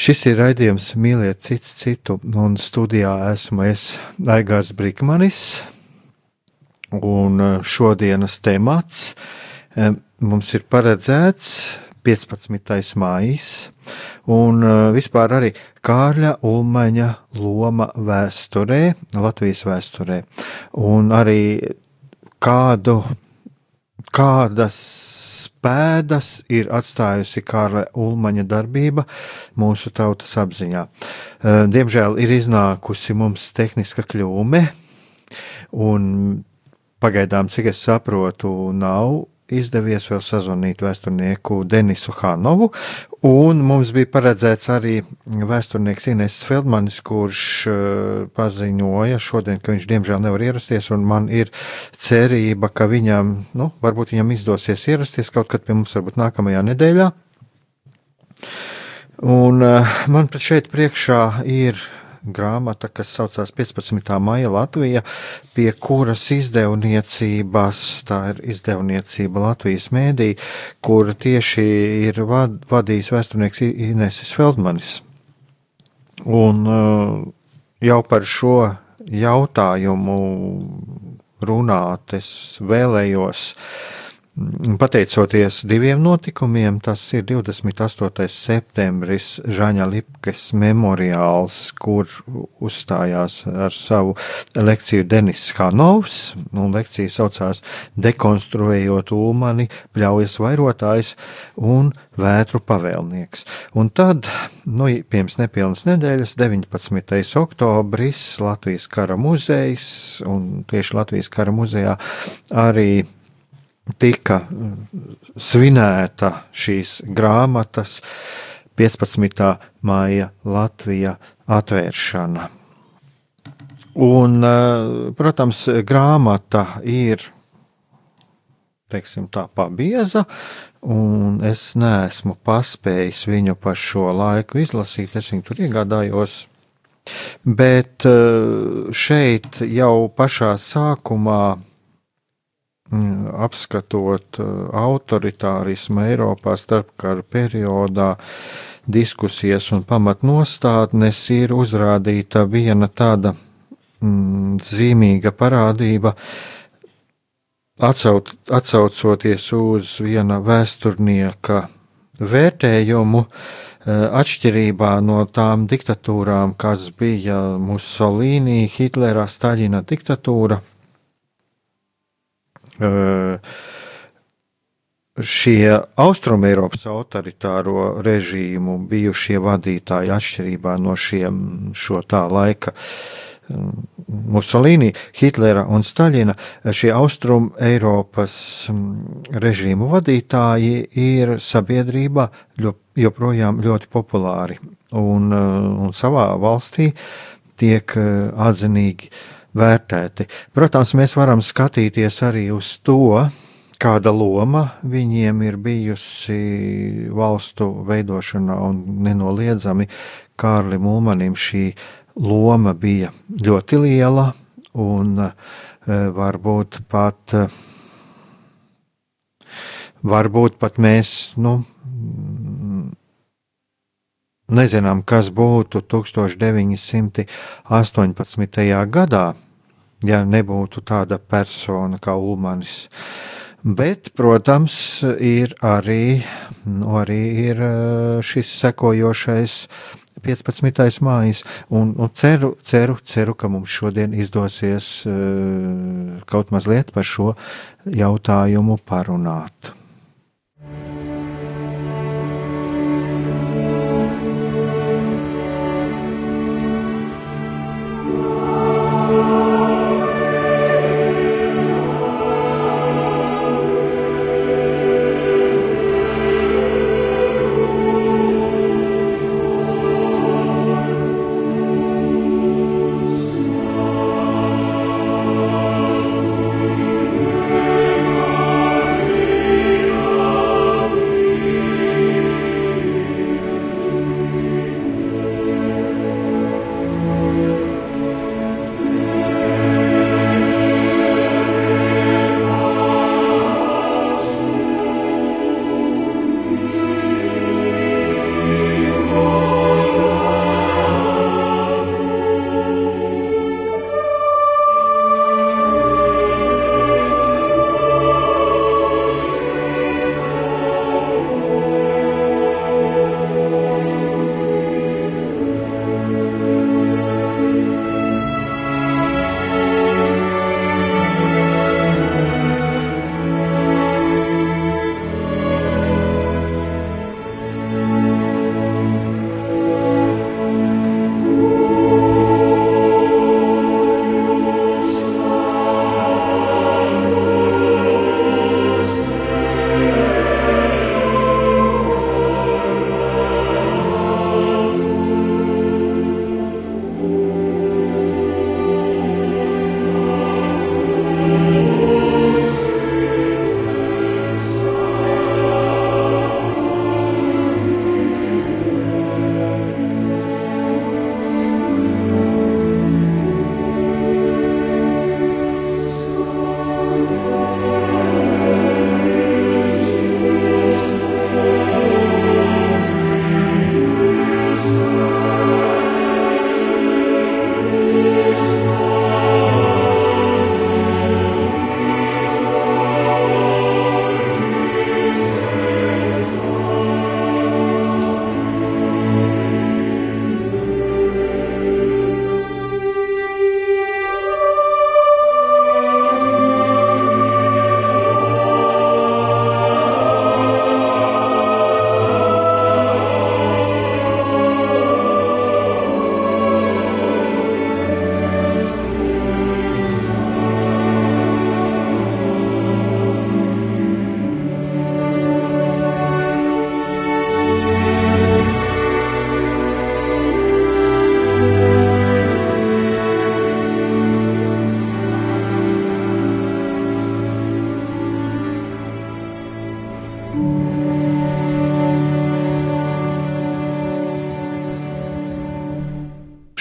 Šis ir raidījums Mīliet cits citu, un studijā esmu es Aigārs Brikmanis, un e, šodienas temats e, mums ir paredzēts 15. mājas, un e, vispār arī Kārļa Ulmaņa loma vēsturē, Latvijas vēsturē, un arī kādu, kādas pēdas ir atstājusi Kārla Ulmaņa darbība mūsu tautas apziņā. Eh, diemžēl ir iznākusi mums tehniska kļūme, un pagaidām, cik es saprotu, nav izdevies vēl sazvanīt vēsturnieku Denisu Hanovu, un mums bija paredzēts arī vēsturnieks Ines Feldmanis, kurš uh, paziņoja šodien, ka viņš diemžēl nevar ierasties, un man ir cerība, ka viņam, nu, varbūt viņam izdosies ierasties kaut kad pie mums, varbūt nākamajā nedēļā. Un uh, man šeit priekšā ir grāmata, kas saucās 15. maija Latvija, pie kuras izdevniecības, tā ir izdevniecība Latvijas mēdī, kur tieši ir vad, vadījis vēsturnieks Inesis Feldmanis. Un uh, jau par šo jautājumu runāt es vēlējos uh, Pateicoties diviem notikumiem, tas ir 28. septembris Žaņa Lipkes memoriāls, kur uzstājās ar savu lekciju Denis Hanovs, un lekcija saucās Dekonstruējot Ulmani, pļaujas vairotājs un vētru pavēlnieks. Un tad, nu, pirms nepilnas nedēļas, 19. oktobris, Latvijas kara muzejs, un tieši Latvijas kara muzejā arī tika svinēta šīs grāmatas 15. māja Latvija atvēršana. Un, eh, protams, grāmata ir teiksim, tā pabieza, un es neesmu paspējis viņu pa šo laiku izlasīt. Es viņu tur iegādājos. Bet eh, šeit jau pašā sākumā Mm, apskatot uh, autoritārismu Eiropā starpkara periodā, diskusijas un pamatnostādnes ir uzrādīta viena tāda mm, zīmīga parādība, atsauc, atsaucoties uz viena vēsturnieka vērtējumu, uh, atšķirībā no tām diktatūrām, kas bija Musolīnī, Hitlera, Staļina diktatūra šie Austrumēropas autoritāro režīmu bijušie vadītāji atšķirībā no šiem šo tā laika Musolīni, Hitlera un Staļina, šie Austrum Eiropas režīmu vadītāji ir sabiedrībā joprojām ļoti populāri. Un, un savā valstī tiek atzinīgi uh, vērtēti. Protams, mēs varam skatīties arī uz to, kāda loma viņiem ir bijusi valstu veidošanā, un nenoliedzami Kārlim Ulmanim šī loma bija ļoti liela, un e, varbūt pat, varbūt pat mēs, nu, Nezinām, kas būtu 1918. gadā, ja nebūtu tāda persona kā Ulmanis. Bet, protams, ir arī, nu, arī ir šis sekojošais 15. mājas, un, un ceru, ceru, ceru, ka mums šodien izdosies uh, kaut mazliet par šo jautājumu parunāt.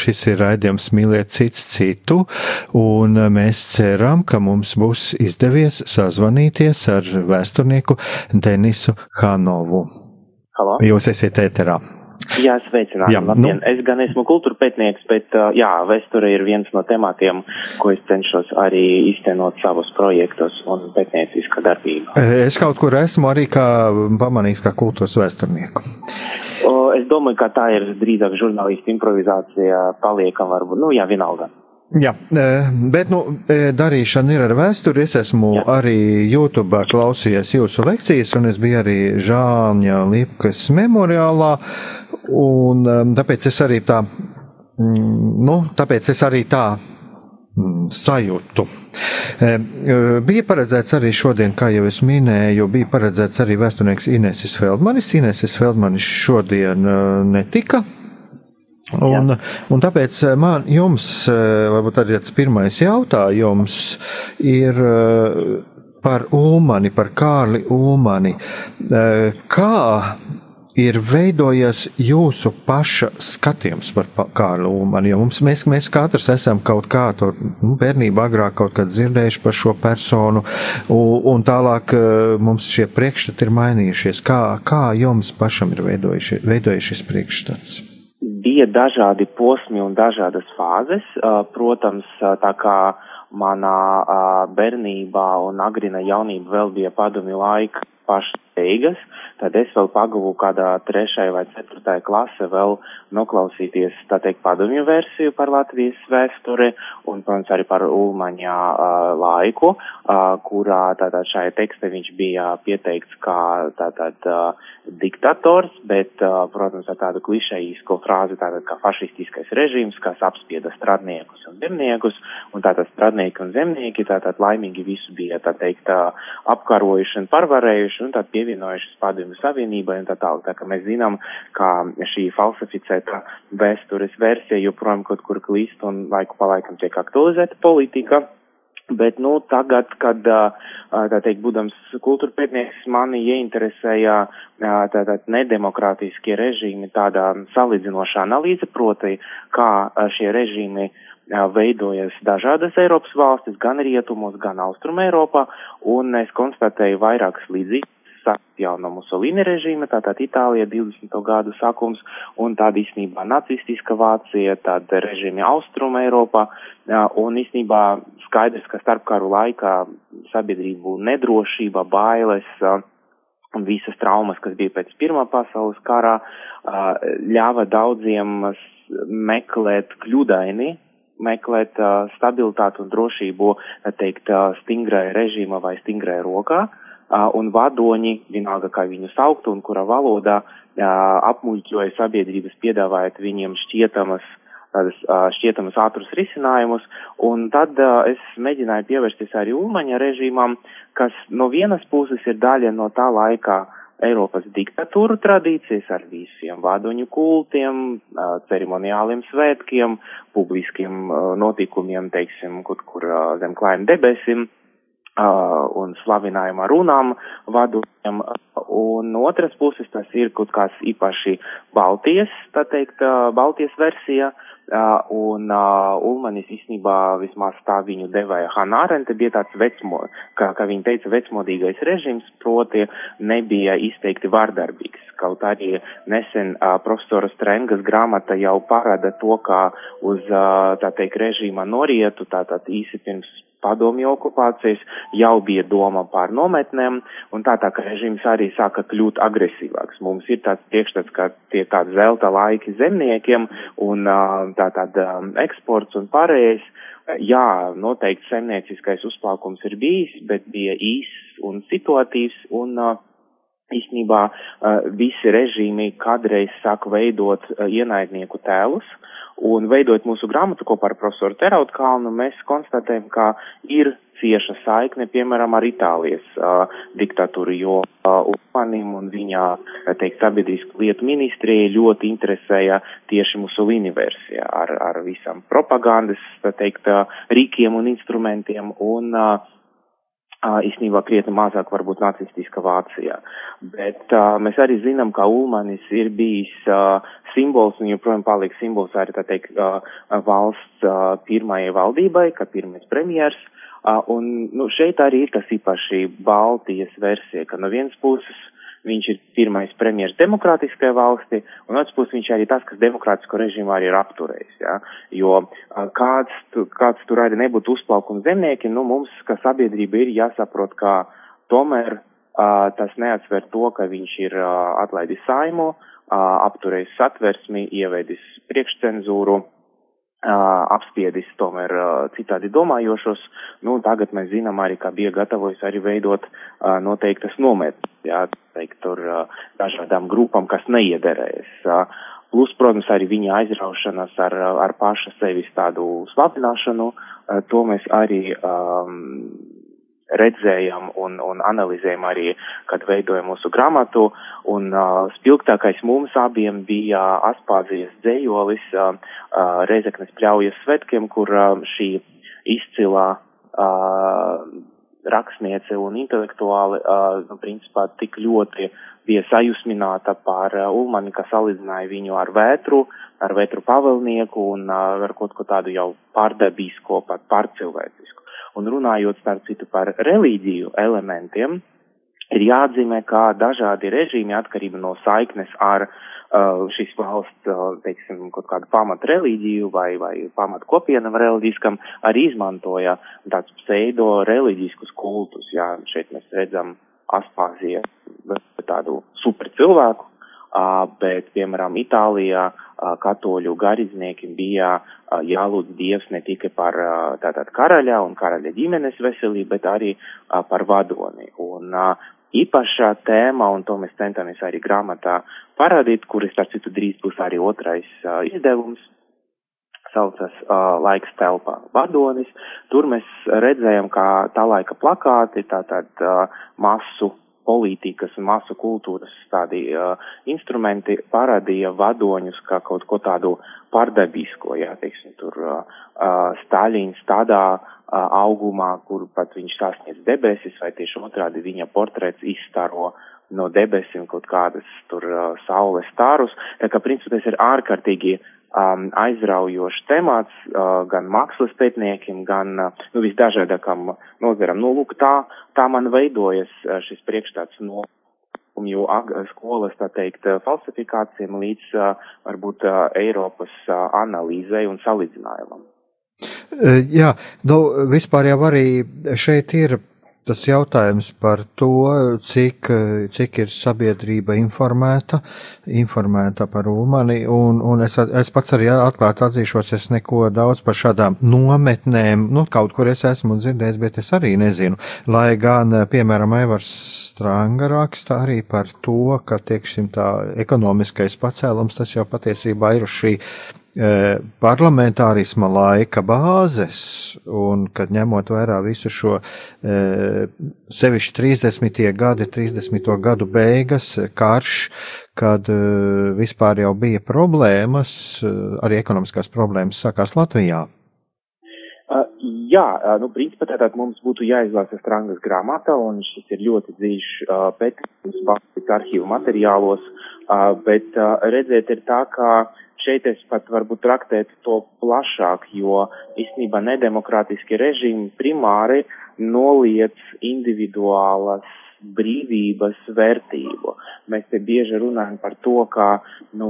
Šis ir raidījums Mīliet cits citu, un mēs ceram, ka mums būs izdevies sazvanīties ar vēsturnieku Denisu Hanovu. Halo? Jūs esat ēterā. Jā, sveicināti. Jā, nu... Es gan esmu kultūra pētnieks, bet jā, vēsture ir viens no tematiem, ko es cenšos arī iztenot savus projektus un pētnieciskā darbība. Es kaut kur esmu arī kā pamanījis kā kultūras vēsturnieku. Es domāju, ka tā ir drīzāk žurnālisti improvizācija, paliekam varbūt, nu jā, vienalga. Jā, bet nu, darīšana ir ar vēsturi. Es esmu Jā. arī YouTube klausījies jūsu lekcijas, un es biju arī Žāņa Lipkas memoriālā, un tāpēc es arī tā, mm, nu, tāpēc es arī tā Mm, sajūtu. Bija paredzēts arī šodien, kā jau es minēju, bija paredzēts arī vēsturnieks Inesis Feldmanis. Inesis Feldmanis šodien netika. Un, un tāpēc man jums, varbūt arī tas pirmais jautājums ir par Ulmani, par Kārli Ulmani. Kā ir veidojies jūsu paša skatījums par Kārlu Ulmanu? Mums, mēs, mēs katrs esam kaut kā to nu, bērnībā agrāk kaut kad dzirdējuši par šo personu, un, un tālāk eh, mums šie priekšstati ir mainījušies. Kā, kā jums pašam ir veidojušies priekšstats? Bija dažādi posmi un dažādas fāzes. Eh, protams, eh, tā kā manā bērnībā un agrina jaunība vēl bija padomju laika paša beigas, tad es vēl pagavu kādā trešajā vai ceturtajā klase vēl noklausīties, tā teikt, padomju versiju par Latvijas vēsturi un, protams, arī par Ulmaņā uh, laiku, uh, kurā tātad šajā tekstē viņš bija pieteikts kā tātad uh, diktators, bet, uh, protams, ar tādu klišejisko frāzi, tātad kā fašistiskais režīms, kas apspieda stradniekus un zemniekus, un tātad stradnieki un zemnieki, tātad laimīgi visu bija, tā teikt, uh, apkarojuši un parvarējuši, un tad pievienojušies padomju savienībai un tā tālāk. Tā kā mēs zinām, ka šī falsificēta vēstures versija joprojām kaut kur klīst un laiku pa laikam tiek aktualizēta politika. Bet, nu, tagad, kad, tā teikt, būdams kultūra pētnieks, mani ieinteresēja tātad nedemokrātiskie režīmi, tādā salīdzinošā analīze, proti, kā šie režīmi veidojas dažādas Eiropas valstis, gan rietumos, gan austrum Eiropā, un es konstatēju vairākas līdzīgas jau no Musolīni režīma, tātad Itālija 20. gadu sākums, un tāda īstenībā nacistiska Vācija, tāda režīmi Austrum Eiropā, un īstenībā skaidrs, ka starpkaru laikā sabiedrību nedrošība, bailes, un visas traumas, kas bija pēc Pirmā pasaules karā, ļāva daudziem meklēt kļūdaini, meklēt stabilitātu un drošību, teikt, stingrai režīma vai stingrai rokā. Uh, un vadoņi, vienalga kā viņu sauktu un kura valodā, apmuļķoja sabiedrības piedāvājot viņiem šķietamas, tādas šķietamas ātrus risinājumus, un tad es mēģināju pievērsties arī Ulmaņa režīmam, kas no vienas puses ir daļa no tā laika Eiropas diktatūru tradīcijas ar visiem vadoņu kultiem, ceremoniāliem svētkiem, publiskiem notikumiem, teiksim, kaut kur zem klājiem debesim un slavinājuma runām vadoņiem, un otras puses tas ir kaut kāds īpaši Baltijas, tā teikt, Baltijas versija, un Ulmanis īstenībā vismaz tā viņu devēja Hanārente bija tāds vecmo, kā, kā viņa teica, vecmodīgais režims, proti nebija izteikti vārdarbīgs. Kaut arī nesen profesora Strengas grāmata jau parāda to, kā uz, tā teikt, režīma norietu, tātad īsi pirms padomju okupācijas, jau bija doma par nometnēm, un tā tā, ka režīms arī sāka kļūt agresīvāks. Mums ir tāds priekšstats, ka tie tādi zelta laiki zemniekiem, un tā tāda eksports un pārējais. Jā, noteikti zemnieciskais uzplaukums ir bijis, bet bija īss un situatīvs, un īstenībā visi režīmi kādreiz sāk veidot ienaidnieku tēlus, Un veidot mūsu grāmatu kopā ar profesoru Terautu Kalnu, mēs konstatējam, ka ir cieša saikne, piemēram, ar Itālijas uh, diktatūru, jo uh, Upanim un viņa, teikt, sabiedrisku lietu ministrija ļoti interesēja tieši Musolini versija ar, ar visam propagandas, teikt, rīkiem un instrumentiem un uh, īstenībā krietni mazāk varbūt nacistiska Vācijā. Bet uh, mēs arī zinām, ka Ulmanis ir bijis uh, simbols un joprojām paliek simbols arī, tā teikt, uh, valsts uh, pirmajai valdībai, kā pirmais premjers. Uh, un nu, šeit arī ir tas īpaši Baltijas versija, ka no vienas puses viņš ir pirmais premjeras demokrātiskajā valstī, un otrs puses viņš arī tas, kas demokrātisko režīmu arī ir apturējis, ja? jo kāds, kāds tur arī nebūtu uzplaukums zemnieki, nu mums, kā sabiedrība, ir jāsaprot, ka tomēr uh, tas neatsver to, ka viņš ir uh, atlaidis saimu, uh, apturējis satversmi, ievedis priekšcenzūru, apspiedis tomēr citādi domājošos. Nu, tagad mēs zinām arī, ka bija gatavojis arī veidot noteiktas nometnes, jā, teikt, tur dažādām grupām, kas neiederēs. Plus, protams, arī viņa aizraušanas ar, ar paša sevis tādu slapināšanu, to mēs arī um, redzējām un, un analizējām arī, kad veidojam mūsu grāmatu, un uh, spilgtākais mums abiem bija Aspāzijas dzējolis uh, uh, Reizeknes pļaujas svetkiem, kur uh, šī izcilā uh, rakstniece un intelektuāli, uh, principā, tik ļoti bija sajūsmināta par uh, Ulmani, ka salīdzināja viņu ar vētru, ar vētru pavelnieku un uh, ar kaut ko tādu jau pārdabīsko, pat pārcilvēcisku. Un runājot starp citu par reliģiju elementiem, ir jāatzīmē, kā dažādi režīmi atkarība no saiknes ar uh, šīs valsts, uh, teiksim, kaut kādu pamat reliģiju vai, vai pamat kopienam reliģiskam, arī izmantoja tāds pseido reliģiskus kultus. Jā, šeit mēs redzam Aspāzija tādu super cilvēku, bet, piemēram, Itālijā katoļu garīdzniekiem bija jālūdz Dievs ne tikai par tātad karaļa un karaļa ģimenes veselību, bet arī par vadoni. Un īpašā tēma, un to mēs centāmies arī grāmatā parādīt, kuris, starp citu, drīz būs arī otrais izdevums, saucas uh, laiks telpā vadonis. Tur mēs redzējām, kā tā laika plakāti, tātad uh, masu politikas un masu kultūras tādi uh, instrumenti parādīja vadoņus kā kaut ko tādu pārdabisko, jā, teiksim, tur uh, Staļins tādā uh, augumā, kur pat viņš sasniedz debesis, vai tieši otrādi viņa portrets izstaro no debesīm kaut kādas tur uh, saules stārus. Tā kā principā tas ir ārkārtīgi uh, um, aizraujošs temats uh, gan mākslas pētniekiem, gan uh, nu, visdažādākam nozaram. Nu, lūk, tā, tā man veidojas uh, šis priekšstats no jo skolas, tā teikt, uh, falsifikācijām līdz uh, varbūt uh, Eiropas uh, analīzei un salīdzinājumam. Jā, nu, vispār jau arī šeit ir tas jautājums par to, cik, cik ir sabiedrība informēta, informēta par Ulmani, un, un es, es pats arī atklāti atzīšos, es neko daudz par šādām nometnēm, nu, kaut kur es esmu dzirdējis, bet es arī nezinu, lai gan, piemēram, Aivars Stranga raksta arī par to, ka, tiekšim, tā ekonomiskais pacēlums, tas jau patiesībā ir uz šī parlamentārisma laika bāzes, un kad ņemot vērā visu šo e, sevišķi 30. gadi, 30. gadu beigas, karš, kad e, vispār jau bija problēmas, arī ekonomiskās problēmas sākās Latvijā. Jā, nu, principā tātad mums būtu jāizlasa Strangas grāmata, un šis ir ļoti uh, pētījums, pārstāvīt arhīvu materiālos, bet redzēt ir tā, ka šeit es pat varbūt traktētu to plašāk, jo īstenībā nedemokrātiski režīmi primāri noliec individuālas brīvības vērtību. Mēs te bieži runājam par to, ka, nu,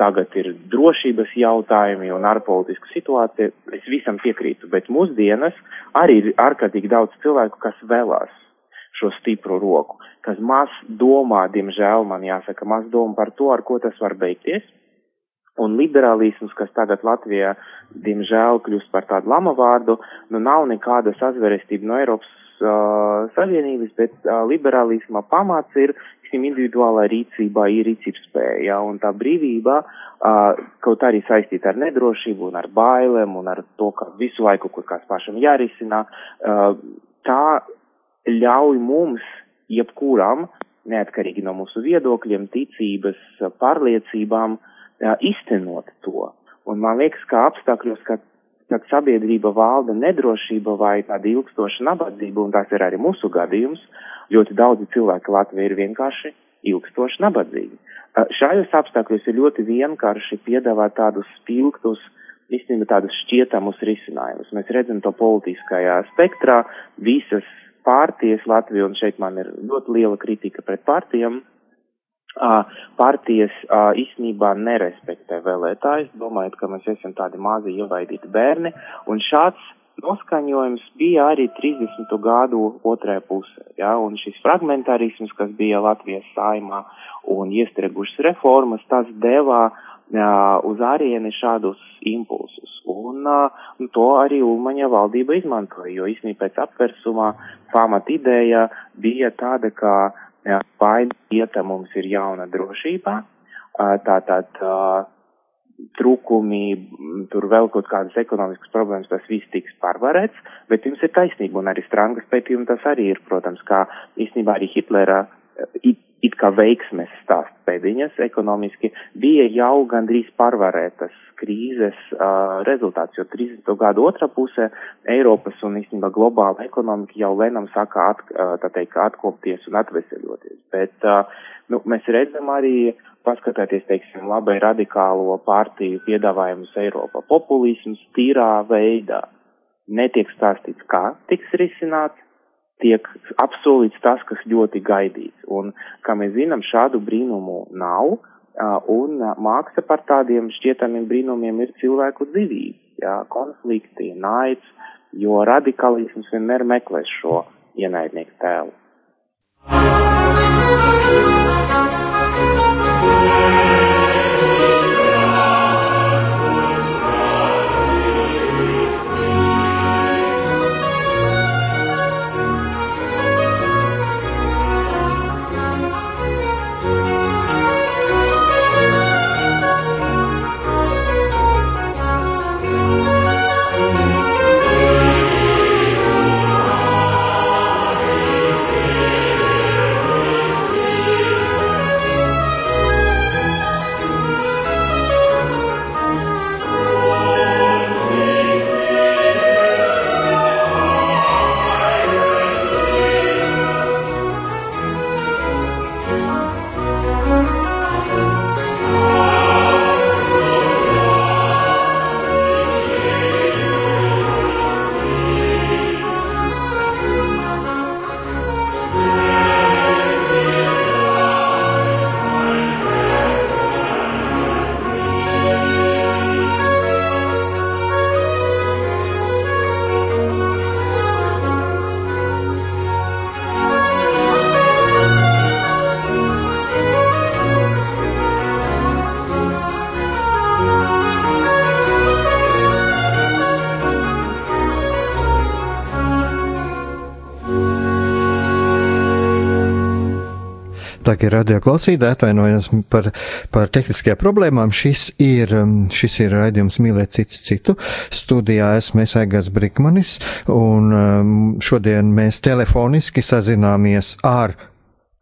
tagad ir drošības jautājumi un ārpolitiska situācija. Es visam piekrītu, bet mūsdienas arī ir ārkārtīgi daudz cilvēku, kas vēlās šo stipru roku, kas maz domā, diemžēl man jāsaka, maz domā par to, ar ko tas var beigties Un liberālisms, kas tagad Latvijā, diemžēl, kļūst par tādu lama vārdu, nu nav nekāda sazverestība no Eiropas uh, Savienības, bet uh, liberālisma pamats ir, šim individuālā rīcībā ir rīcības spēja, ja, un tā brīvība, uh, kaut arī saistīta ar nedrošību un ar bailēm un ar to, ka visu laiku kaut kāds pašam jārisina, uh, tā ļauj mums, jebkuram, neatkarīgi no mūsu viedokļiem, ticības, pārliecībām, uh, iztenot to. Un man liekas, ka apstākļos, kad, kad sabiedrība valda nedrošība vai tāda ilgstoša nabadzība, un tas ir arī mūsu gadījums, ļoti daudzi cilvēki Latvijā ir vienkārši ilgstoši nabadzīgi. Šajos apstākļos ir ļoti vienkārši piedāvāt tādus spilgtus, īstenībā tādus šķietamus risinājumus. Mēs redzam to politiskajā spektrā, visas pārties Latviju, un šeit man ir ļoti liela kritika pret partijām, partijas īstenībā nerespektē vēlētājus, domājot, ka mēs esam tādi mazi ievaidīti bērni, un šāds noskaņojums bija arī 30. gadu otrajā pusē, ja, un šis fragmentārisms, kas bija Latvijas saimā un iestriegušas reformas, tas devā uh, uz ārieni šādus impulsus, un uh, to arī Ulmaņa valdība izmantoja, jo īstenībā pēc apversumā pamat ideja bija tāda, ka vai vieta mums ir jauna drošībā, tātad trūkumi, tur vēl kaut kādas ekonomiskas problēmas, tas viss tiks pārvarēts, bet jums ir taisnība, un arī Strangas pētījumi tas arī ir, protams, kā īstenībā arī Hitlera it, kā veiksmes stāst pēdiņas ekonomiski, bija jau gandrīz pārvarētas krīzes uh, rezultāts, jo 30. gadu otrā pusē Eiropas un īstenībā globāla ekonomika jau lēnām sāka at, uh, teikt, atkopties un atveseļoties. Bet, uh, nu, mēs redzam arī, paskatēties, teiksim, labai radikālo partiju piedāvājumus Eiropā. Populisms tīrā veidā netiek stāstīts, kā tiks risināts, tiek apsolīts tas, kas ļoti gaidīts. Un, kā mēs zinām, šādu brīnumu nav, un māksla par tādiem šķietamiem brīnumiem ir cilvēku dzīvība, jā, konflikti, naids, jo radikalisms vienmēr meklēs šo ienaidnieku tēlu. Dārgie radio klausītāji, atvainojos par, par tehniskajām problēmām. Šis ir, um, šis ir raidījums Mīlēt citu citu. Studijā esmu Aigars Brikmanis, un um, šodien mēs telefoniski sazināmies ar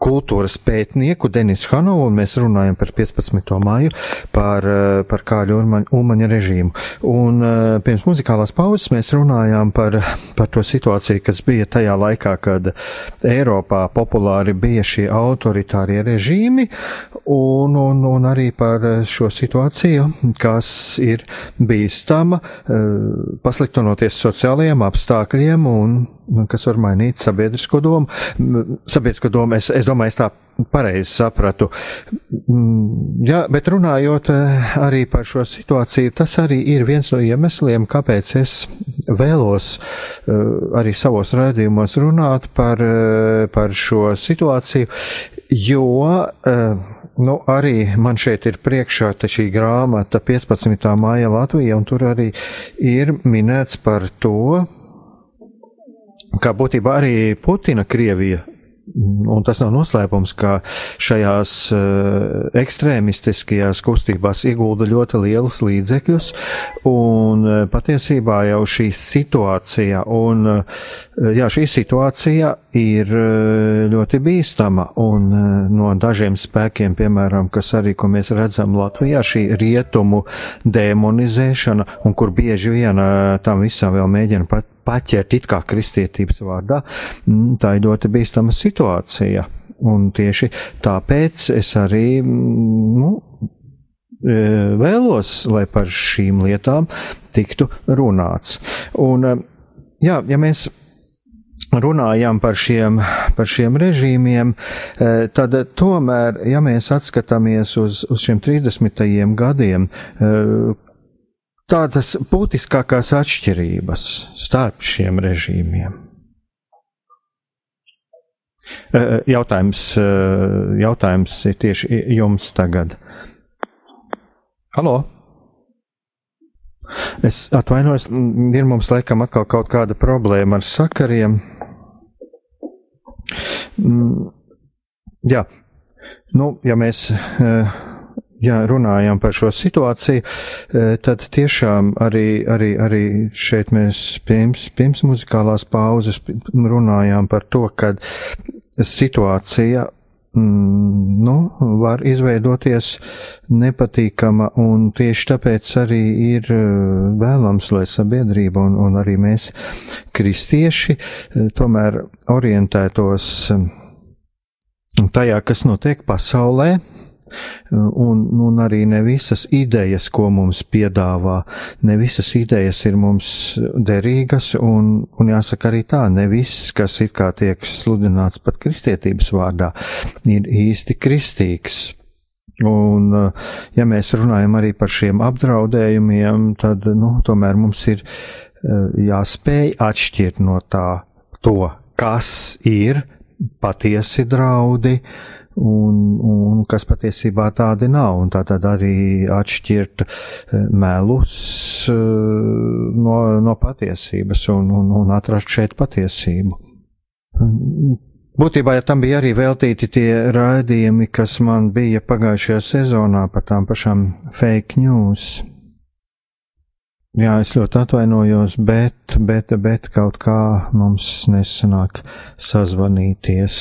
kultūras pētnieku Denisu Hanovu, un mēs runājam par 15. māju, par, eh, par Kāļu Ulmaņa režīmu. Un eh, pirms muzikālās pauzes mēs runājām par, par to situāciju, kas bija tajā laikā, kad Eiropā populāri bija šie autoritārie režīmi, un, un, un arī par šo situāciju, kas ir bīstama, eh, pasliktinoties sociālajiem apstākļiem un kas var mainīt sabiedrisko domu. Sabiedrisko domu es, es domāju, es tā pareizi sapratu. Jā, bet runājot eh, arī par šo situāciju, tas arī ir viens no iemesliem, kāpēc es vēlos eh, arī savos raidījumos runāt par, eh, par šo situāciju, jo nu, arī man šeit ir priekšā šī grāmata 15. māja Latvija, un tur arī ir minēts par to, kā būtībā arī Putina Krievija. Un tas nav noslēpums, ka šajās uh, ekstrēmistiskajās kustībās iegulda ļoti lielus līdzekļus, un uh, patiesībā jau šī situācija, un uh, jā, šī situācija ir ļoti bīstama, un no dažiem spēkiem, piemēram, kas arī, ko mēs redzam Latvijā, šī rietumu demonizēšana, un kur bieži vien tam visam vēl mēģina pat paķert it kā kristietības vārdā, mm, tā ir ļoti bīstama situācija. Un tieši tāpēc es arī mm, nu, e, vēlos, lai par šīm lietām tiktu runāts. Un, e, jā, ja mēs runājam par šiem, par šiem režīmiem, e, tad tomēr, ja mēs atskatāmies uz, uz šiem 30. gadiem, tādas būtiskākās atšķirības starp šiem režīmiem? Jautājums, jautājums ir tieši jums tagad. Halo! Es atvainojos, ir mums laikam atkal kaut kāda problēma ar sakariem. Mm, jā, nu, ja mēs ja runājam par šo situāciju, e, tad tiešām arī, arī, arī šeit mēs pirms, pirms muzikālās pauzes runājām par to, ka situācija mm, nu, var izveidoties nepatīkama, un tieši tāpēc arī ir e, vēlams, lai sabiedrība un, un arī mēs, kristieši, e, tomēr orientētos tajā, kas notiek pasaulē, Un, un arī ne visas idejas, ko mums piedāvā, ne visas idejas ir mums derīgas, un, un jāsaka arī tā, ne viss, kas it kā tiek sludināts pat kristietības vārdā, ir īsti kristīgs. Un, ja mēs runājam arī par šiem apdraudējumiem, tad, nu, tomēr mums ir eh, jāspēj atšķirt no tā to, kas ir patiesi draudi, un, un kas patiesībā tādi nav, un tā tad arī atšķirt eh, melus eh, no, no patiesības un, un, un atrast šeit patiesību. Būtībā ja tam bija arī veltīti tie raidījumi, kas man bija pagājušajā sezonā par tām pašām fake news. Jā, es ļoti atvainojos, bet, bet, bet kaut kā mums nesanāk sazvanīties.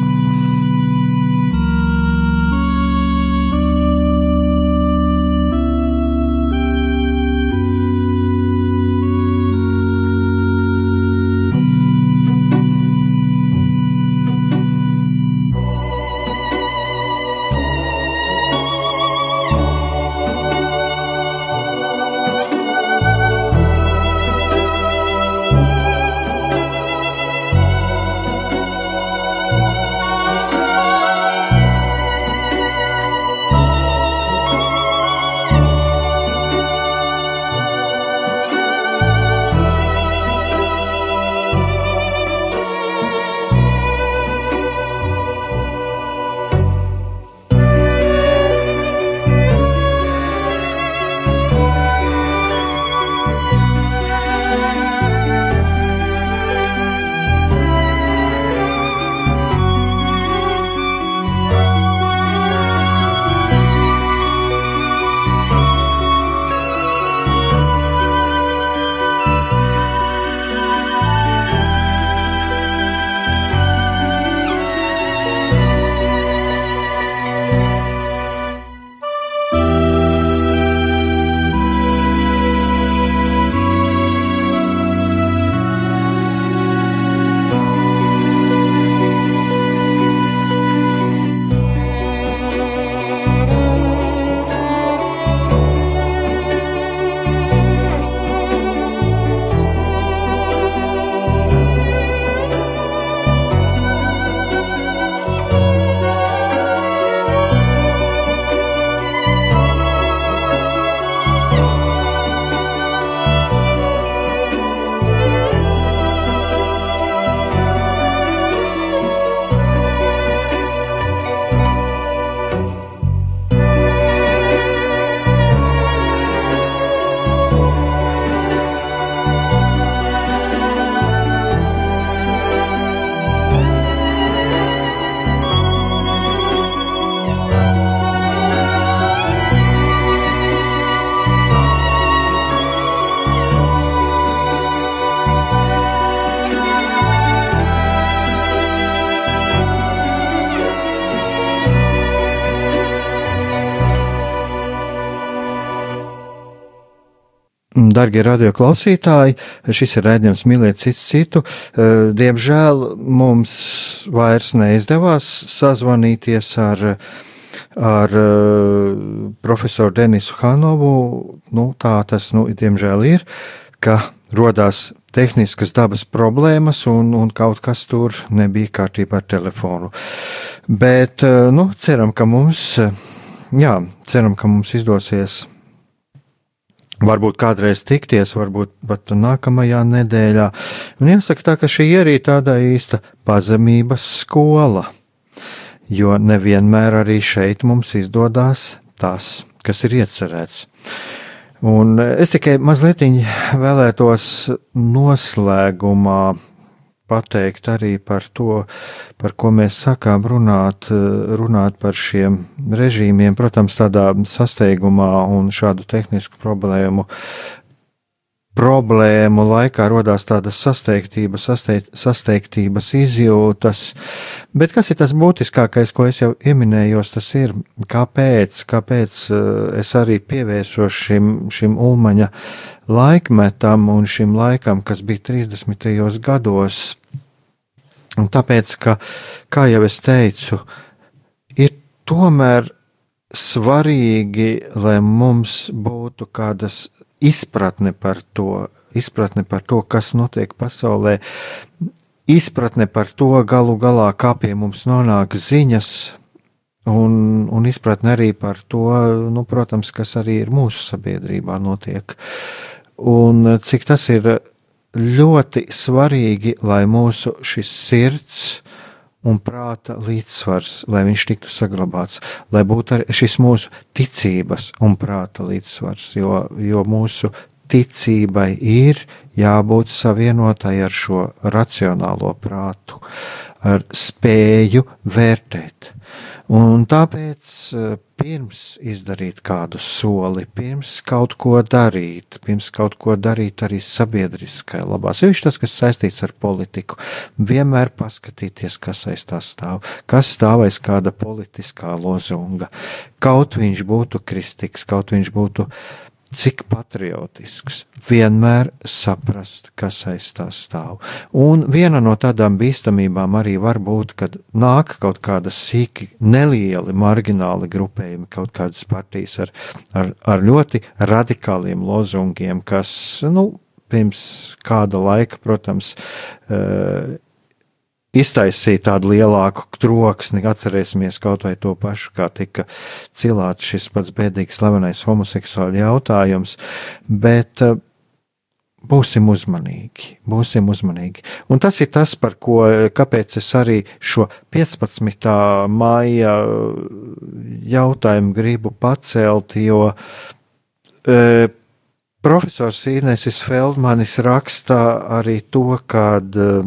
Darbie radioklausītāji, šis ir raidījums Mīliet citu citu. Eh, diemžēl mums vairs neizdevās sazvanīties ar, ar eh, profesoru Denisu Hanovu. Nu, tā tas, nu, diemžēl ir, ka rodās tehniskas dabas problēmas, un, un kaut kas tur nebija kārtībā ar telefonu. Bet, eh, nu, ceram, ka mums, jā, ceram, ka mums izdosies Varbūt kādreiz tikties, varbūt pat nākamajā nedēļā. Un jāsaka tā, ka šī ir arī tāda īsta pazemības skola, jo nevienmēr arī šeit mums izdodas tas, kas ir iecerēts. Un es tikai mazliet vēlētos noslēgumā pateikt arī par to, par ko mēs sākām runāt, runāt par šiem režīmiem, protams, tādā sasteigumā un šādu tehnisku problēmu. Problēmu laikā radās tādas sasteigtības, sasteigt, sasteigtības izjūtas, bet kas ir tas būtiskākais, ko es jau pieminēju, tas ir, kāpēc, kāpēc eh, es arī pievērsos šim, šim ulmaņa laikmetam un šim laikam, kas bija 30. gados, Un tāpēc, ka, kā jau es teicu, ir tomēr svarīgi, lai mums būtu kādas izpratne par to, izpratne par to, kas notiek pasaulē, izpratne par to galu galā, kā pie mums nonāk ziņas, un, un izpratne arī par to, nu, protams, kas arī ir mūsu sabiedrībā notiek. Un cik tas ir ļoti svarīgi, lai mūsu šis sirds un prāta līdzsvars, lai viņš tiktu saglabāts, lai būtu arī šis mūsu ticības un prāta līdzsvars, jo, jo mūsu ticībai ir jābūt savienotai ar šo racionālo prātu, ar spēju vērtēt. Un tāpēc pirms izdarīt kādu soli, pirms kaut ko darīt, pirms kaut ko darīt arī sabiedriskai labā, sevišķi tas, kas saistīts ar politiku, vienmēr paskatīties, kas aiz tā stāv, kas stāv aiz kāda politiskā lozunga. Kaut viņš būtu kristīgs, kaut viņš būtu cik patriotisks, vienmēr saprast, kas aiz tā stāv. Un viena no tādām bīstamībām arī var būt, kad nāk kaut kāda sīki, nelieli, margināli grupējumi, kaut kādas partijas ar, ar, ar ļoti radikāliem lozungiem, kas, nu, pirms kāda laika, protams, uh, iztaisīja tādu lielāku troksni. Atcerēsimies kaut vai to pašu, kā tika cilāts šis pats bēdīgs slavenais homoseksuāļu jautājums, bet uh, būsim uzmanīgi, būsim uzmanīgi. Un tas ir tas, par ko, kāpēc es arī šo 15. maija jautājumu gribu pacelt, jo e, profesors Inesis Feldmanis raksta arī to, kad e,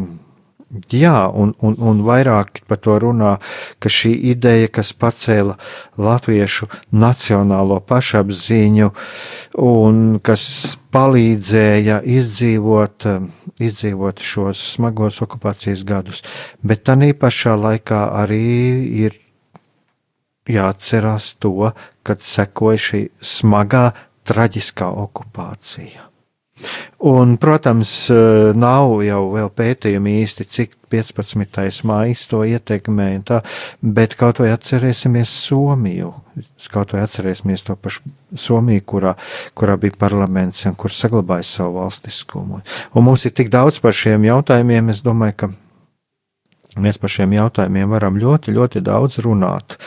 Jā, un, un, un vairāk par to runā, ka šī ideja, kas pacēla latviešu nacionālo pašapziņu un kas palīdzēja izdzīvot, izdzīvot šos smagos okupācijas gadus, bet tā pašā laikā arī ir jāatcerās to, kad sekoja šī smagā, traģiskā okupācija. Un, protams, eh, nav jau vēl pētījumi īsti, cik 15. mājas to ietekmē, tā, bet kaut vai atcerēsimies Somiju, kaut vai atcerēsimies to pašu Somiju, kurā, kurā bija parlaments un kur saglabāja savu valstiskumu. Un mums ir tik daudz par šiem jautājumiem, es domāju, ka mēs par šiem jautājumiem varam ļoti, ļoti daudz runāt.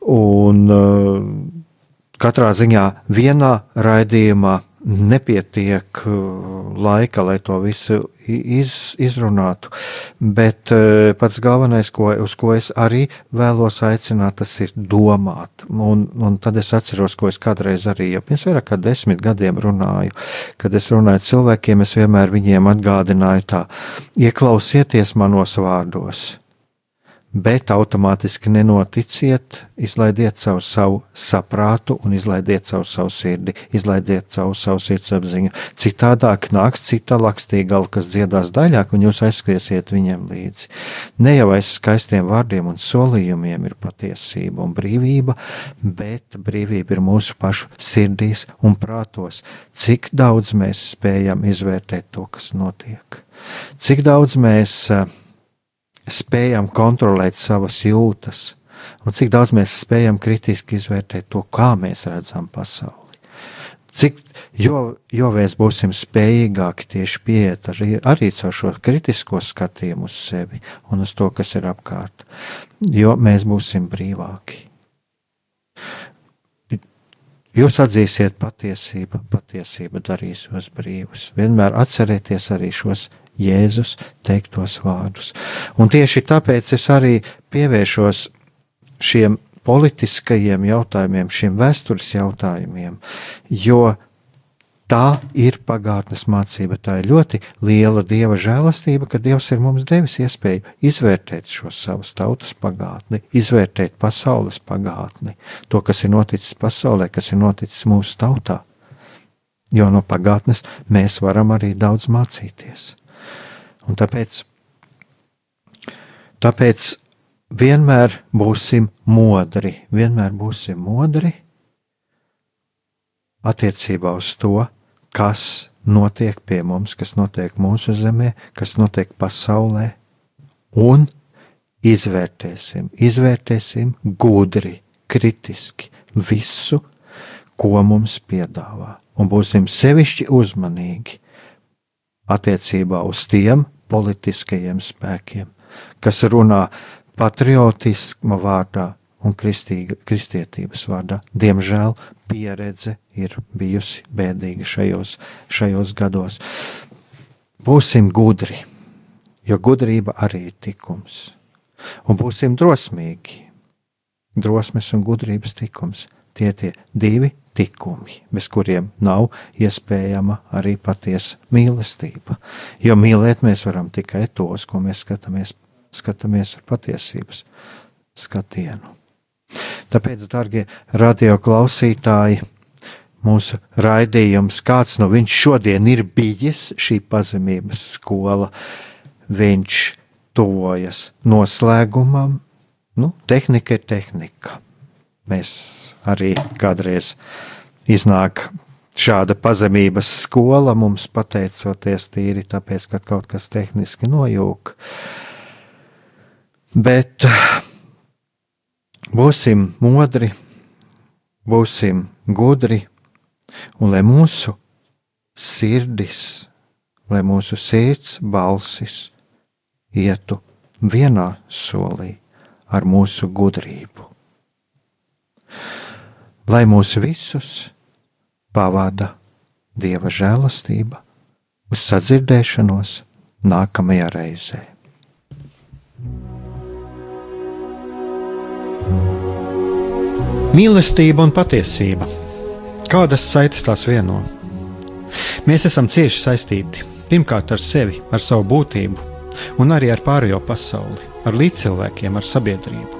Un uh, katrā ziņā vienā raidījumā nepietiek uh, laika, lai to visu iz, izrunātu. Bet uh, pats galvenais, ko, uz ko es arī vēlos aicināt, tas ir domāt. Un, un tad es atceros, ko es kādreiz arī jau pirms vairāk kā desmit gadiem runāju. Kad es runāju cilvēkiem, es vienmēr viņiem atgādināju tā, ieklausieties manos vārdos bet automātiski nenoticiet, izlaidiet savu, savu saprātu un izlaidiet savu, savu sirdi, izlaidiet savu, savu sirdsapziņu. Citādāk nāks cita lakstīgala, kas dziedās daļāk, un jūs aizskriesiet viņiem līdzi. Ne jau aiz skaistiem vārdiem un solījumiem ir patiesība un brīvība, bet brīvība ir mūsu pašu sirdīs un prātos. Cik daudz mēs spējam izvērtēt to, kas notiek? Cik daudz mēs uh, spējam kontrolēt savas jūtas, un cik daudz mēs spējam kritiski izvērtēt to, kā mēs redzam pasauli. Cik, jo, jo mēs būsim spējīgāki tieši pieiet arī, arī caur šo kritisko skatījumu uz sevi un uz to, kas ir apkārt, jo mēs būsim brīvāki. Jūs atzīsiet patiesību, patiesība darīs jūs brīvus. Vienmēr atcerieties arī šos Jēzus teiktos vārdus. Un tieši tāpēc es arī pievēršos šiem politiskajiem jautājumiem, šiem vēstures jautājumiem, jo tā ir pagātnes mācība. Tā ir ļoti liela dieva žēlastība, ka Dievs ir mums devis iespēju izvērtēt šo savas tautas pagātni, izvērtēt pasaules pagātni, to, kas ir noticis pasaulē, kas ir noticis mūsu tautā. Jo no pagātnes mēs varam arī daudz mācīties. Un tāpēc, tāpēc vienmēr būsim modri, vienmēr būsim modri attiecībā uz to, kas notiek pie mums, kas notiek mūsu zemē, kas notiek pasaulē, un izvērtēsim, izvērtēsim gudri, kritiski visu, ko mums piedāvā, un būsim sevišķi uzmanīgi attiecībā uz tiem politiskajiem spēkiem, kas runā patriotisma vārdā un kristīga, kristietības vārdā. Diemžēl pieredze ir bijusi bēdīga šajos, šajos gados. būsim gudri, jo gudrība arī ir tikums. Un būsim drosmīgi. Drosmes un gudrības tikums tie tie divi tikumi, bez kuriem nav iespējama arī patiesa mīlestība. Jo mīlēt mēs varam tikai tos, ko mēs skatāmies, skatāmies ar patiesības skatienu. Tāpēc, darbie radioklausītāji, mūsu raidījums, kāds no viņš šodien ir bijis, šī pazemības skola, viņš tuvojas noslēgumam. Nu, tehnika ir tehnika. Mēs arī kādreiz iznāk šāda pazemības skola mums pateicoties tīri tāpēc, ka kaut kas tehniski nojūg. Bet būsim modri, būsim gudri, un lai mūsu sirdis, lai mūsu sirds balsis ietu vienā solī ar mūsu gudrību lai mūs visus pavada Dieva žēlastība uz sadzirdēšanos nākamajā reizē. Mīlestība un patiesība. Kādas saites tās vieno? Mēs esam cieši saistīti pirmkārt ar sevi, ar savu būtību, un arī ar pārējo pasauli, ar līdzcilvēkiem, ar sabiedrību.